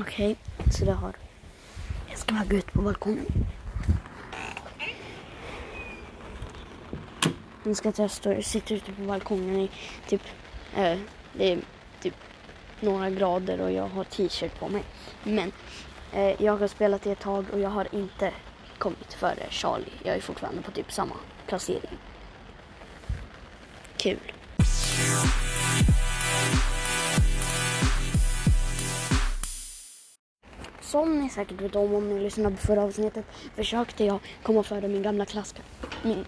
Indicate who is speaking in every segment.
Speaker 1: Okej, så det har... Jag ska bara gå ut på balkongen. Nu ska jag testa. Jag sitter ute på balkongen i typ... äh, det är typ några grader och jag har t-shirt på mig. Men äh, jag har spelat i ett tag och jag har inte kommit före Charlie. Jag är fortfarande på typ samma placering. Kul. Som ni säkert vet om om ni lyssnade på förra avsnittet försökte jag komma före min gamla klasskamrat, min,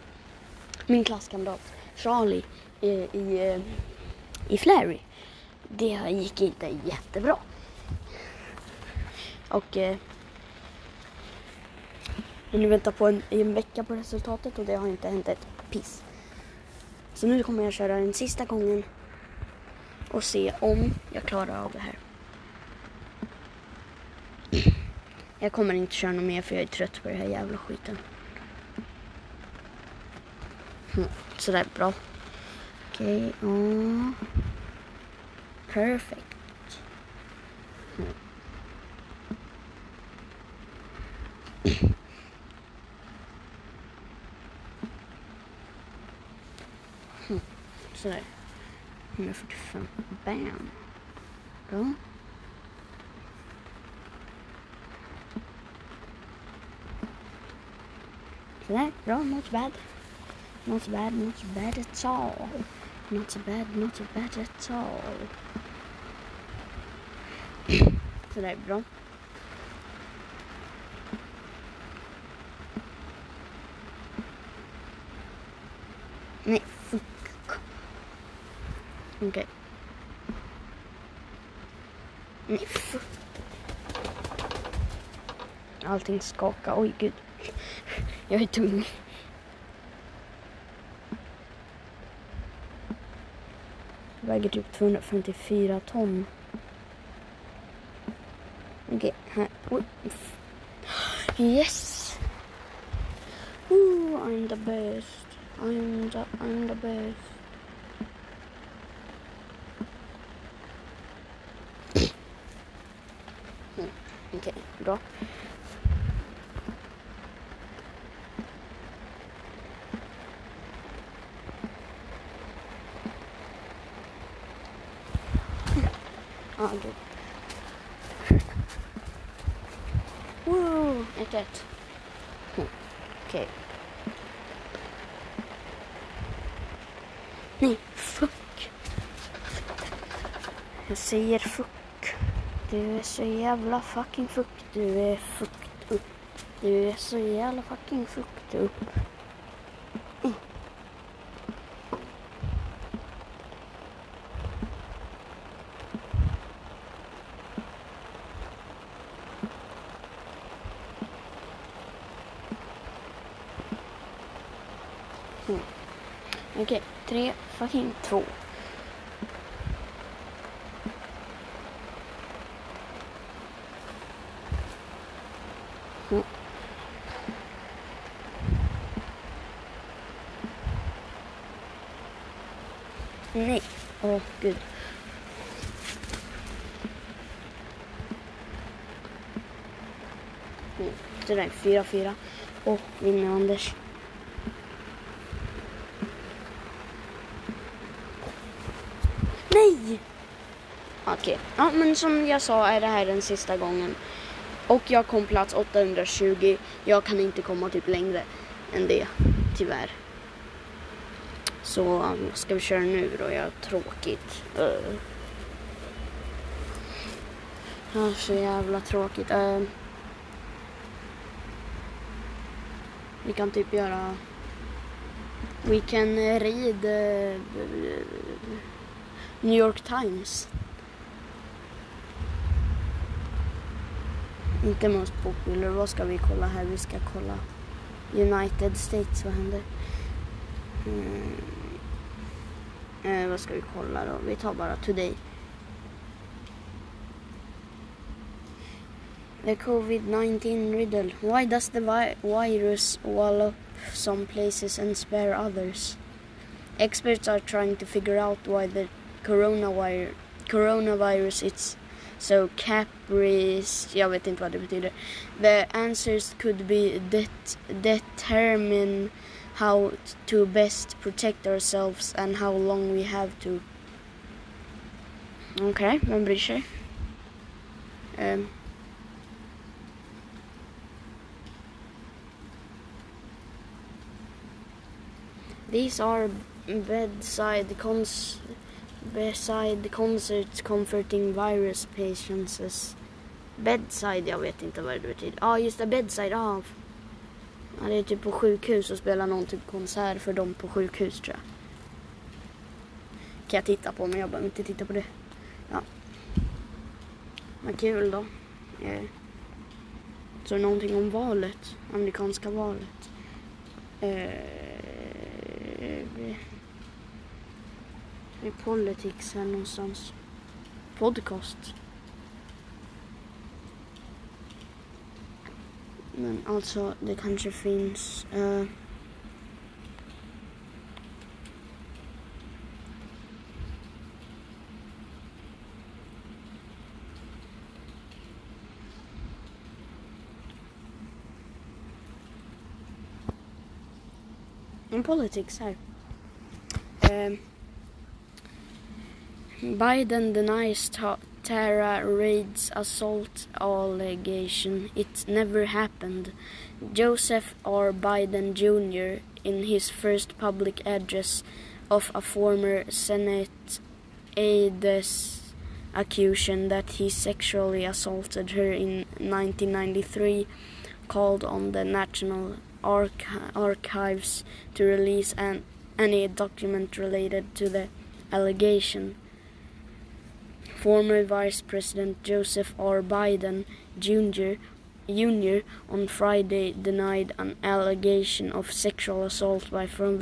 Speaker 1: min klasskamrat Charlie i, i, eh, i Flary. Det gick inte jättebra. Och eh, nu väntar på en, en vecka på resultatet och det har inte hänt ett piss. Så nu kommer jag köra den sista gången och se om jag klarar av det här. Jag kommer inte köra något mer för jag är trött på den här jävla skiten. Mm, sådär, bra. Okej, okay, oh. Perfect. Mm. Mm. Sådär. 145. Bam. Bra. Sådär, bra. Not bad. Not bad, not bad at all. Not bad, not bad at all. Sådär, bra. Nej, fuck. Okej. Okay. Nej, fuck. Allting skakar. Oj, gud. Är tung. Jag väger typ 254 ton. Okej, okay, här. Yes! Ooh, I'm the best. I'm the, I'm the best. Mm, Okej, okay, bra. Gud. Wow, ett. Okej. Okay. Nej, fuck. Jag säger fuck. Du är så jävla fucking fuck. Du är fucked upp. Du är så jävla fucking fucked upp. Mm. Mm. Okej, okay, fucking två. Mm. Nej, åh oh, gud. Mm. Det där är fyra, fyra. Och vinner Anders. Nej! Okej, okay. ja men som jag sa är det här den sista gången. Och jag kom plats 820. Jag kan inte komma typ längre än det, tyvärr. Så vad ska vi köra nu då? Jag har tråkigt. Uh. Ja, så jävla tråkigt. Uh. Vi kan typ göra... We can read... Uh, New York Times. Inte most popular. Vad ska vi kolla här? Vi ska kolla United States. Vad händer? Mm. Eh, vad ska vi kolla då? Vi tar bara Today. The COVID-19 riddle. Why does the vi virus wallop some places and spare others? Experts are trying to figure out why the coronavirus, coronavirus is So caprice, jag vet inte vad det betyder. The answers could be det determine how to best protect ourselves and how long we have to. Okej, okay, vem bryr sig? Um. These are bedside cons beside concerts comforting virus patients. Bedside, jag vet inte vad det betyder. Ja, ah, just det, bedside. Ah. Ja, det är typ på sjukhus och spelar någon typ konsert för dem på sjukhus tror jag. Kan jag titta på, men jag behöver inte titta på det. Ja. Vad kul då. Eh. Så någonting om valet, amerikanska valet. Eh. Det är politics här någonstans. Podcast. Men alltså, det kanske finns... Uh, politics här. Um, Biden denies Tara Reid's assault allegation. It never happened. Joseph R. Biden Jr., in his first public address of a former Senate aide's accusation that he sexually assaulted her in 1993, called on the National Arch- Archives to release an, any document related to the allegation. Former Vice President Joseph R. Biden Jr. Jr. on Friday denied an allegation of sexual assault by from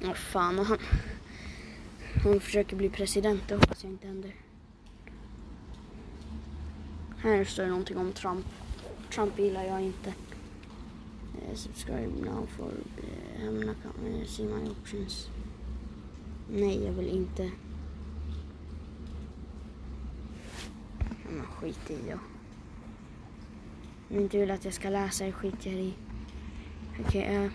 Speaker 1: Vad fan, han, han försöker bli president, det hoppas jag inte händer. Här står det någonting om Trump. Trump gillar jag inte. Subscribe now for I'm not gonna see my options. Nej, jag vill inte. Men skit i då. Om inte vill att jag ska läsa, det skiter jag i. Okej, okay, uh.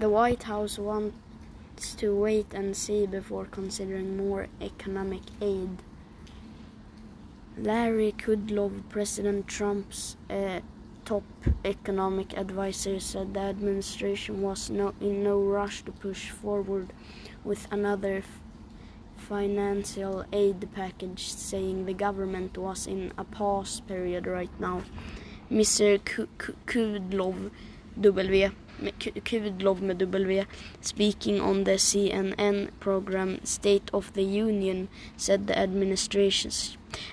Speaker 1: The White House wants to wait and see before considering more economic aid. Larry Kudlow, President Trump's uh, top economic advisor, said the administration was no, in no rush to push forward with another financial aid package, saying the government was in a pause period right now. Mr. Kudlow, W, Kudlov med W, speaking on the CNN program State of the Union, said the administration,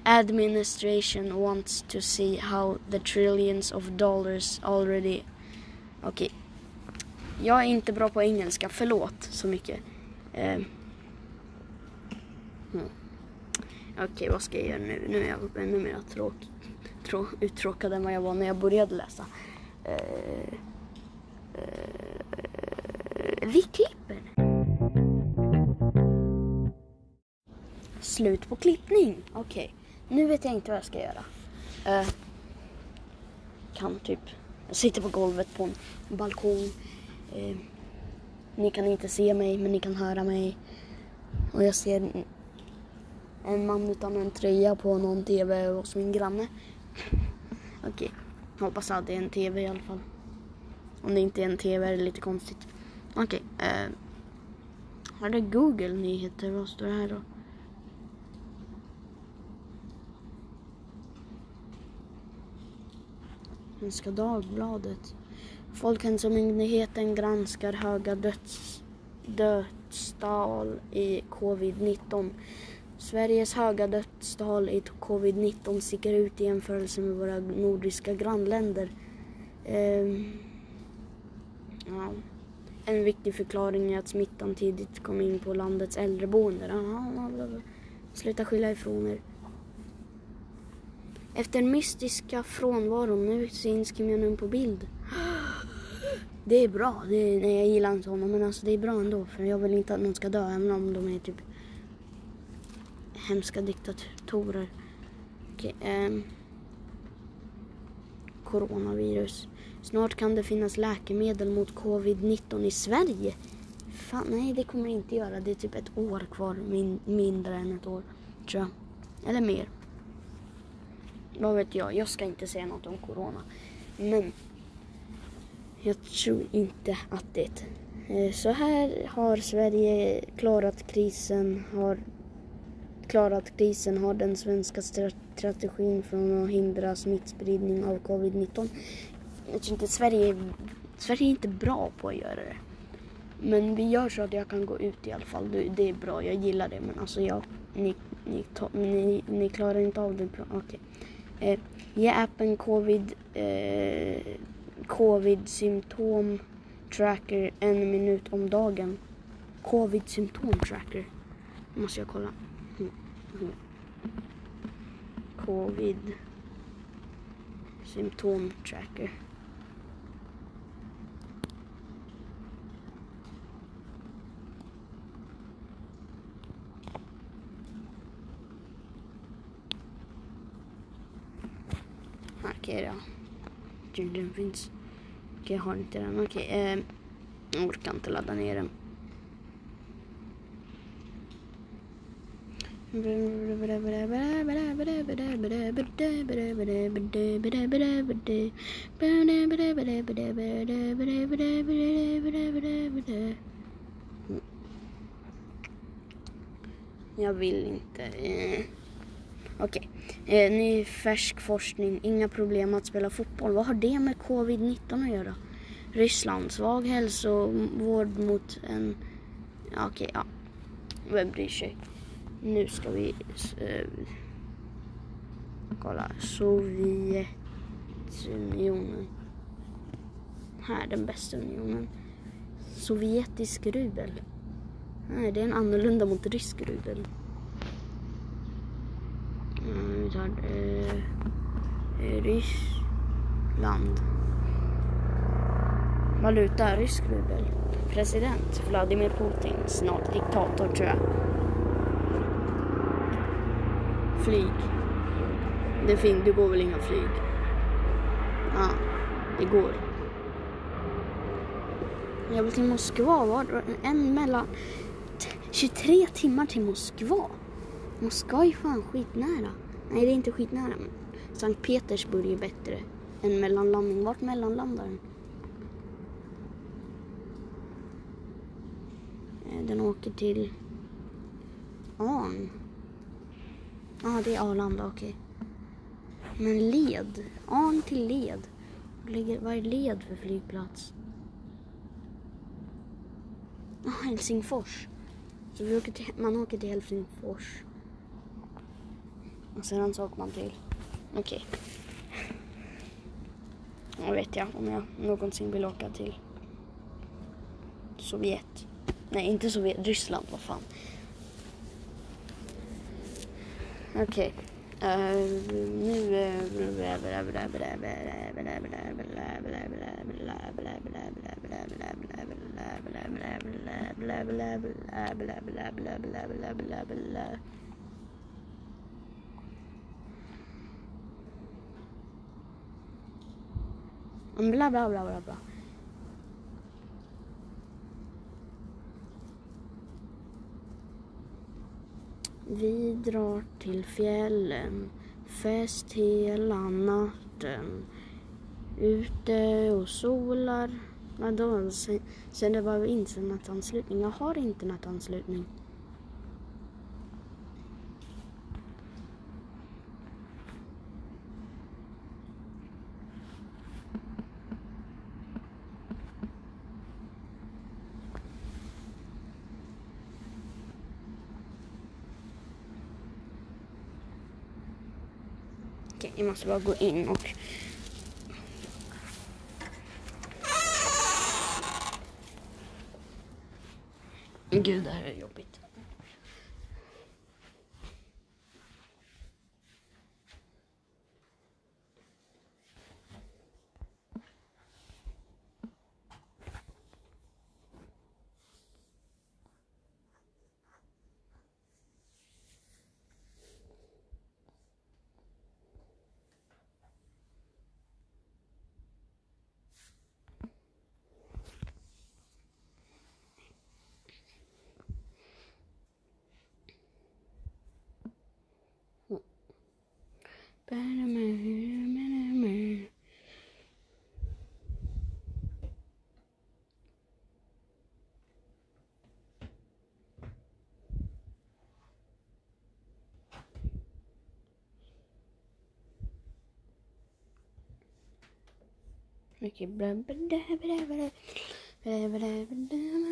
Speaker 1: administration wants to see how the trillions of dollars already... Okej. Okay. Jag är inte bra på engelska, förlåt så mycket. Uh. Okej, okay, vad ska jag göra nu? Nu är jag ännu mer tråk, trå, uttråkad än vad jag var när jag började läsa. Uh, vi klipper. Slut på klippning. Okej. Okay. Nu vet jag inte vad jag ska göra. Uh, kan typ... Sitter på golvet på en balkong. Uh, ni kan inte se mig, men ni kan höra mig. Och jag ser en, en man utan en tröja på någon TV hos min granne. Okej, okay. hoppas att det är en TV i alla fall. Om det inte är en TV är det lite konstigt. Okej. Okay. Eh, har det Google nyheter? Vad står det här då? Svenska Dagbladet. Folkhälsomyndigheten granskar höga döds, dödstal i covid-19. Sveriges höga dödstal i covid-19 sticker ut i jämförelse med våra nordiska grannländer. Um, ja. En viktig förklaring är att smittan tidigt kom in på landets äldreboenden. Sluta skylla ifrån er. Efter mystiska frånvaron, nu syns Kim Jong-Un på bild. det är bra. Det är, nej, jag gillar inte honom men alltså det är bra ändå för jag vill inte att någon ska dö även om de är typ hemska diktatorer. Okay, eh, Coronavirus. Snart kan det finnas läkemedel mot covid-19 i Sverige. Fan, nej det kommer det inte göra. Det är typ ett år kvar, min, mindre än ett år tror jag. Eller mer. Vad vet jag, jag ska inte säga något om corona. Men jag tror inte att det. Eh, så här har Sverige klarat krisen, har klarat krisen, har den svenska strategin från att hindra smittspridning av covid-19. Jag tror inte Sverige, Sverige är inte bra på att göra det. Men vi gör så att jag kan gå ut i alla fall. Det är bra, jag gillar det. Men alltså jag, ni, ni, ni, ni klarar inte av det bra. Okej. Okay. Eh, ge appen covid, eh, covid symptom tracker en minut om dagen. Covid symptom tracker. Måste jag kolla. Mm. Mm. Covid symptom tracker. Okej då. Den finns. Okej, jag har inte den. Okej, eh, jag orkar inte ladda ner den. Jag vill inte. Eh, okej. Okay. Eh, ny färsk forskning. Inga problem att spela fotboll. Vad har det med covid-19 att göra? Ryssland. Svag hälsovård mot en... Ja, Okej, okay, ja. Vem bryr sig? Nu ska vi eh, kolla. Sovjetunionen. Här, den bästa unionen. Sovjetisk rubel. Nej, det är en annorlunda mot rysk rubel. Mm, eh, Ryssland. Valuta, rysk rubel. President Vladimir Putin, snart diktator tror jag. Flyg. Det, fin det går väl inga flyg? Ja, det går. Jag vill till Moskva. Var en mellan 23 timmar till Moskva. Moskva är fan skitnära. Nej, det är inte skitnära. Men Sankt Petersburg är bättre än mellanlandning. Vart mellanlandar den? Eh, den åker till Arn. Ja, ah, det är Arlanda, okej. Okay. Men led? Arn till led? Vad är led för flygplats? Ah, Helsingfors. Så vi åker till, man åker till Helsingfors. Och sedan så åker man till... Okej. Okay. Nu vet jag om jag någonsin vill åka till Sovjet. Nej, inte Sovjet. Ryssland, vad fan. Okej. Nu... Bla bla bla bla bla. Vi drar till fjällen, fest hela natten. Ute och solar. Vadå? Sen det var internetanslutning. Jag har internetanslutning. Okej, jag måste bara gå in och... Gud, det här är jobbigt. Mycket bla bla bla bla bla. Bla bla bla bla.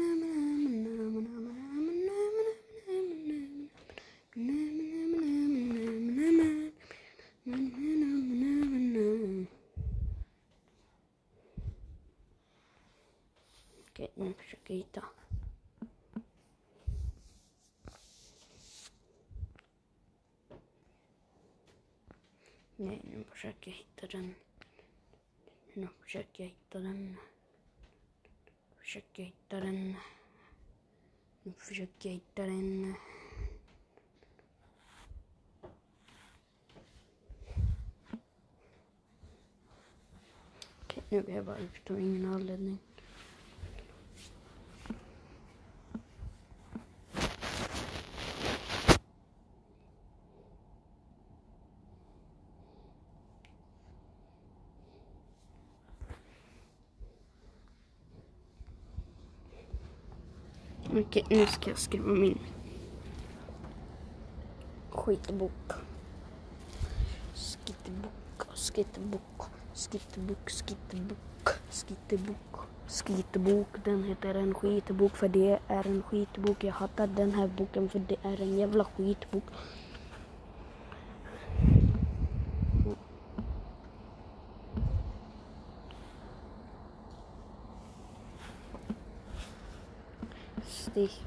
Speaker 1: Okej, nu försöker jag hitta. Den. Nu försöker jag hitta den. Nu försöker jag hitta den. Okej, nu blir jag bara ut av ingen anledning. Okej, nu ska jag skriva min skitbok. Skittebok, skittebok, skittebok, skittebok, skittebok, skittebok. Den heter en skitbok för det är en skitbok. Jag hatar den här boken för det är en jävla skitbok. dich.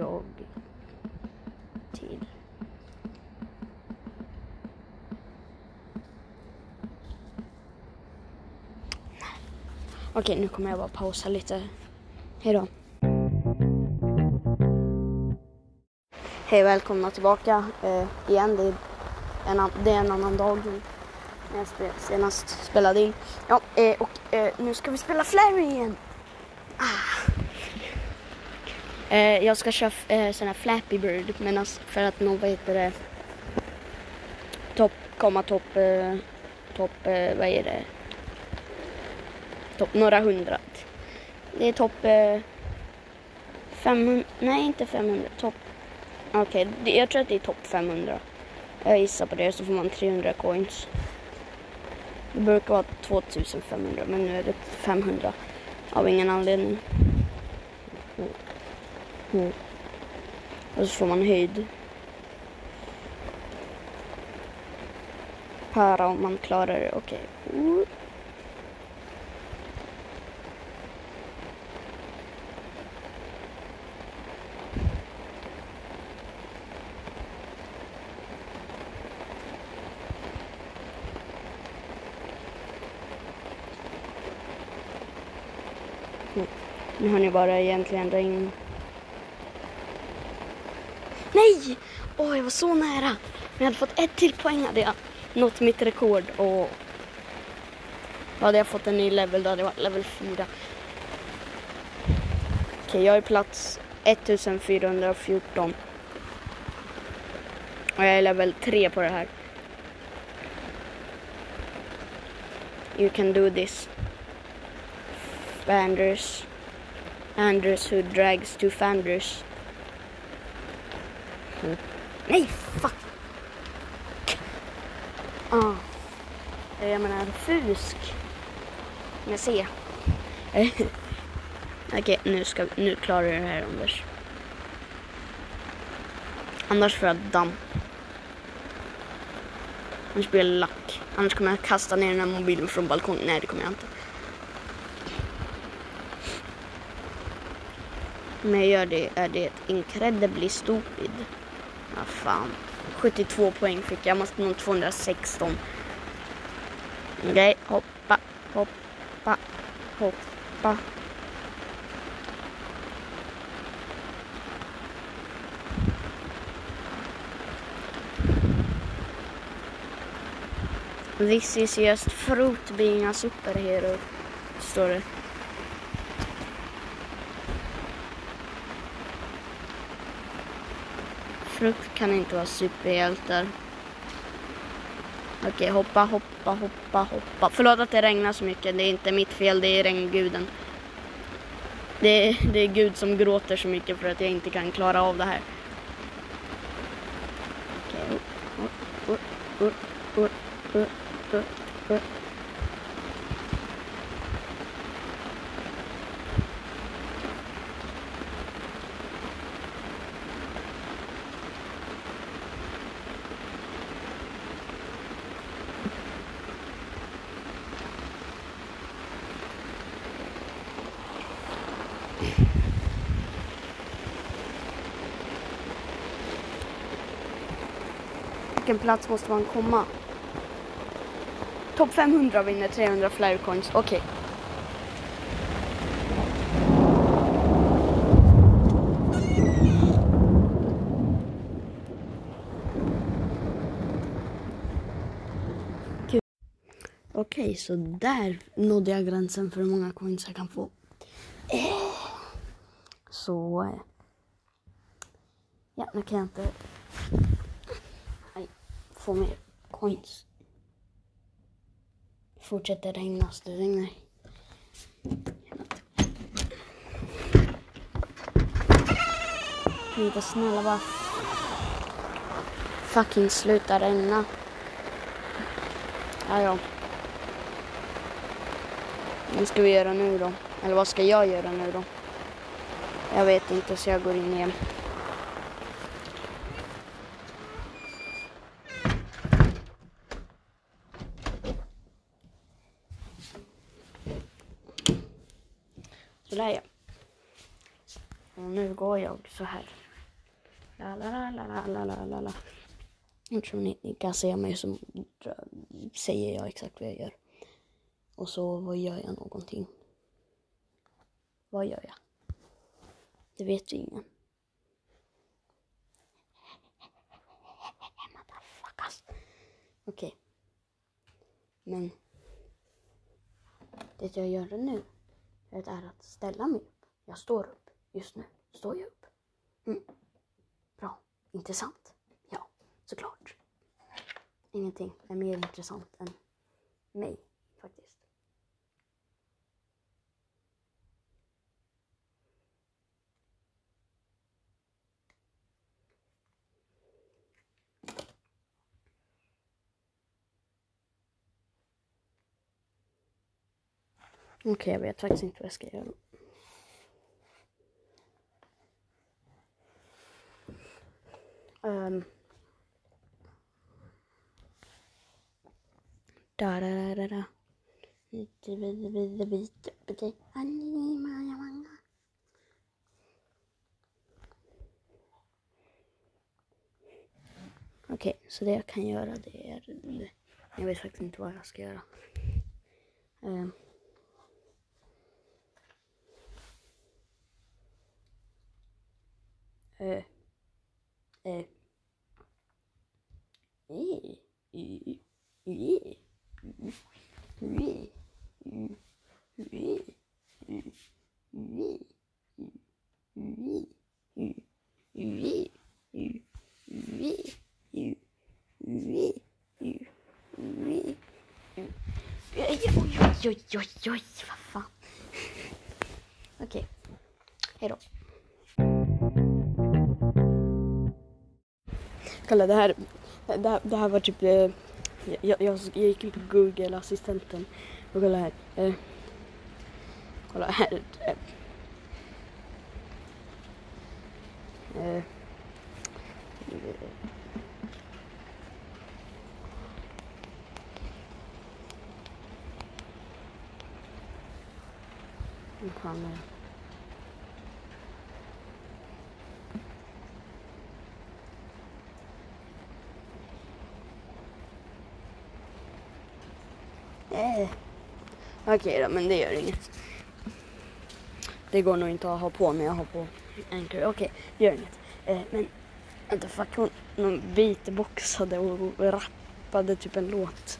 Speaker 1: Jag till. Okej, nu kommer jag bara pausa lite. Hej då. Hej, välkomna tillbaka eh, igen. Det är, en, det är en annan dag än när jag spel, senast spelade in. Ja, eh, och eh, nu ska vi spela Flary igen. Ah. Eh, jag ska köra eh, sån här Flappy Bird men alltså, för att nå, vad heter det, topp, komma topp, eh, topp, eh, vad är det, topp några hundra. Det är topp eh, 500, nej inte 500, topp, okej, okay, jag tror att det är topp 500. Jag gissar på det så får man 300 coins. Det brukar vara 2500 men nu är det 500 av ingen anledning. Mm. Och så får man höjd. Para om man klarar det. Okej. Okay. Mm. Nu har ni bara egentligen regn. Nej! Åh, jag var så nära. Men jag hade fått ett till poäng hade jag nått mitt rekord och då hade jag fått en ny level, då hade jag varit level 4. Okej, jag är plats 1414. Och jag är level 3 på det här. You can do this. Fanders. Anders who drags to Fanders. Nej, fuck! Ah. Jag menar fusk. Med C. Eh, okej, nu, ska, nu klarar du det här Anders. Annars får jag damp. Annars blir jag lack. Annars kommer jag kasta ner den här mobilen från balkongen. Nej, det kommer jag inte. Om jag gör det är det incredibly stupid. Fan. 72 poäng fick jag. Jag måste nå 216. Okej, hoppa, hoppa, hoppa. This is just fruit being a superhero. Står det. Frukt kan inte vara superhjältar. Okej, hoppa, hoppa, hoppa, hoppa. Förlåt att det regnar så mycket. Det är inte mitt fel, det är regnguden. Det är, det är Gud som gråter så mycket för att jag inte kan klara av det här. Okej, upp, upp, upp, upp, upp, upp, upp. Plats måste man komma? Topp 500 vinner 300 flyer coins. Okej. Okay. Okej, så där nådde jag gränsen för hur många coins jag kan få. Så... Eh. Ja, nu kan jag inte få mer coins. Fortsätter regna, det regnar. Inte snälla bara fucking sluta regna. Ja, ja. Vad ska vi göra nu då? Eller vad ska jag göra nu då? Jag vet inte så jag går in igen. Sådär ja. Och nu går jag så här. La, la, la, la, la, la, la, la. Jag ni, ni kan se mig så säger jag exakt vad jag gör. Och så vad gör jag någonting. Vad gör jag? Det vet ju ingen. Okej. Okej. Men det jag gör nu det är att ställa mig upp. Jag står upp. Just nu står jag upp. Mm. Bra. Intressant. Ja, såklart. Ingenting är mer intressant än mig, faktiskt. Okej, jag vet faktiskt inte vad jag ska göra. Um. Da da da da Okej, så det jag kan göra det är... Jag vet faktiskt inte vad jag ska göra. Um. Eh. Eh. Eh. Eh. Eh. Oj, oj, oj, oj, vad fan. Okej, hejdå. Kolla det här, det här, det här var typ, eh, jag, jag, jag gick in på Google assistenten och kolla här. Eh, kolla här. Eh, eh Nu kommer. Eh. Okej då, men det gör inget. Det går nog inte att ha på men jag har på Anchor. Okej, det gör inget. Eh, men vänta, fuck hon, någon beatboxade och rappade typ en låt.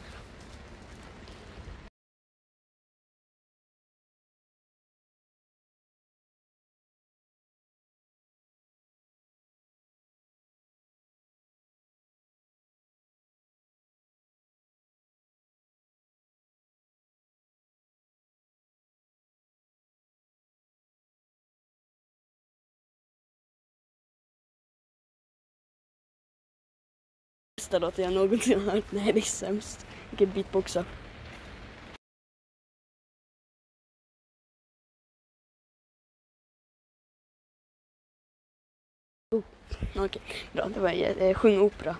Speaker 1: Bästa låten jag någonsin har hört. Nej, det är sämst. Vilket beatboxa. Oh, Okej, bra. Det var eh, sjung opera.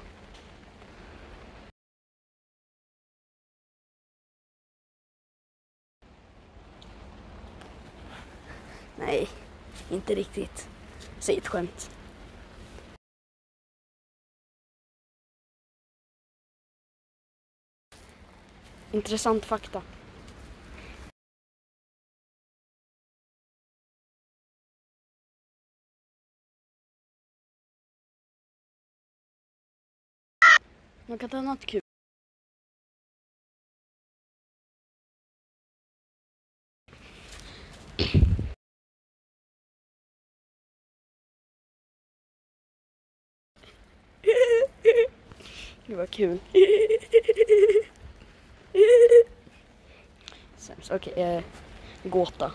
Speaker 1: Nej, inte riktigt. Säg ett skämt. Intressant fakta. Man kan ta något kul. Det var kul. Sämst. Okej, eh, gåta.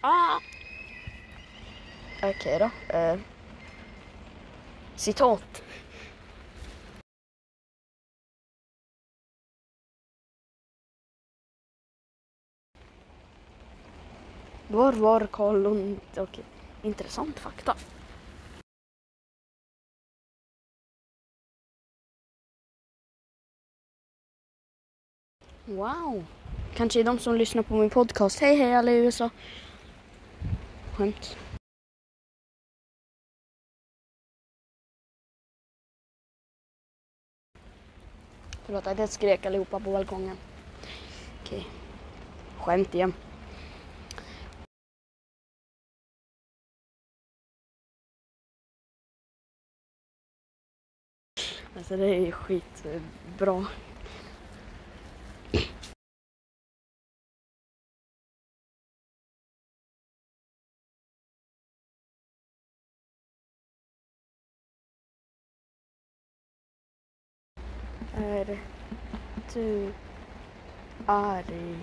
Speaker 1: Ah! Okej då. Eh, citat. Var var Karl Lund... Okej, intressant fakta. Wow. Kanske är de som lyssnar på min podcast. Hej hej alla i USA. Skämt. Förlåt att jag skrek allihopa på balkongen. Okej. Skämt igen. Alltså det är skitbra. Är du arg?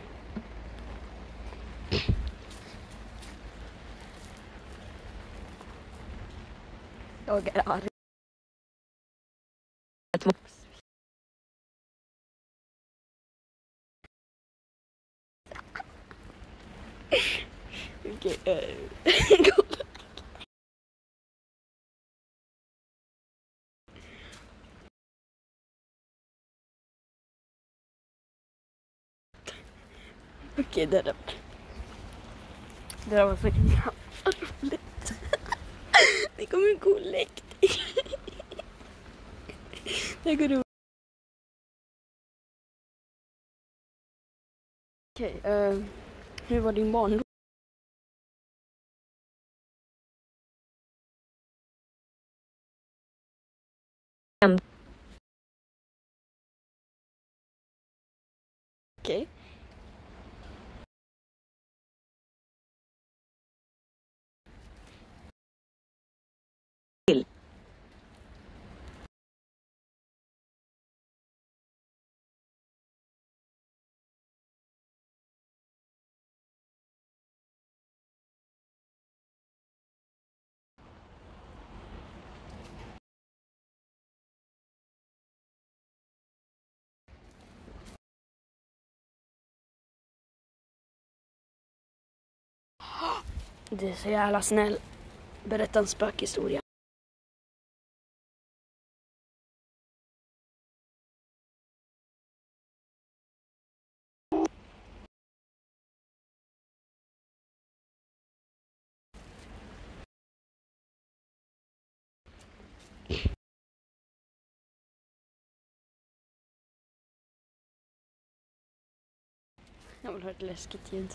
Speaker 1: Jag är arg. Okej. eh, Okej, det där. Det där var så jävla roligt. Det kommer gå läckt. Det går roligt. Okej, eh, hur var din barndom? Du är så jävla snäll. Berätta en spökhistoria. Jag vill ha ett läskigt ljud.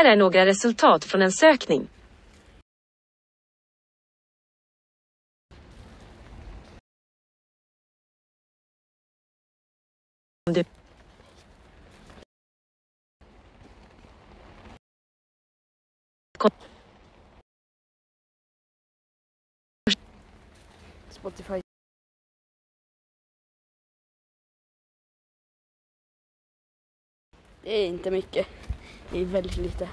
Speaker 2: Här är några resultat från en sökning. Du.
Speaker 1: Spotify. Det är inte mycket. Det är väldigt lite.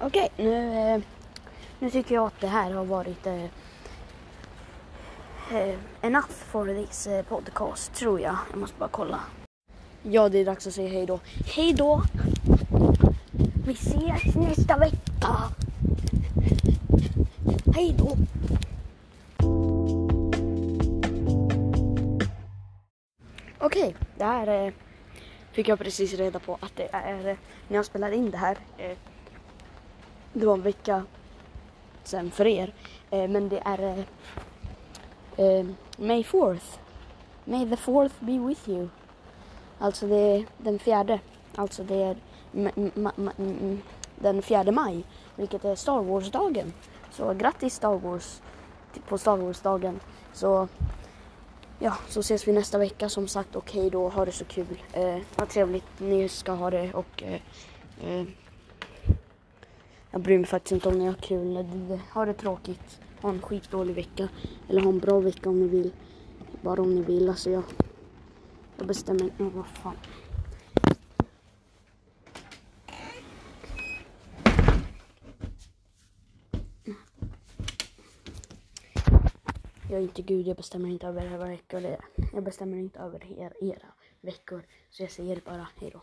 Speaker 1: Okej, nu, eh, nu tycker jag att det här har varit eh, eh enough for this eh, podcast, tror jag. Jag måste bara kolla. Ja, det är dags att säga hej då. Hej då! Vi ses nästa vecka! Hej då! Okej, det här eh, fick jag precis reda på att det är, eh, när jag spelar in det här, eh, det var en vecka sen för er, eh, men det är eh, eh, May 4th. May the 4th be with you. Alltså det är den fjärde. Alltså det är den fjärde maj, vilket är Star Wars-dagen. Så grattis Star Wars på Star Wars-dagen. Så ja, så ses vi nästa vecka som sagt och hej då, ha det så kul. Eh, vad trevligt ni ska ha det och eh, eh, jag bryr mig faktiskt inte om ni har kul. Ha det tråkigt. Ha en skitdålig vecka. Eller ha en bra vecka om ni vill. Bara om ni vill. Alltså jag, jag bestämmer inte. Oh, vad fan. Jag är inte Gud, jag bestämmer inte över era veckor. Jag bestämmer inte över er, era veckor. Så jag säger bara hejdå.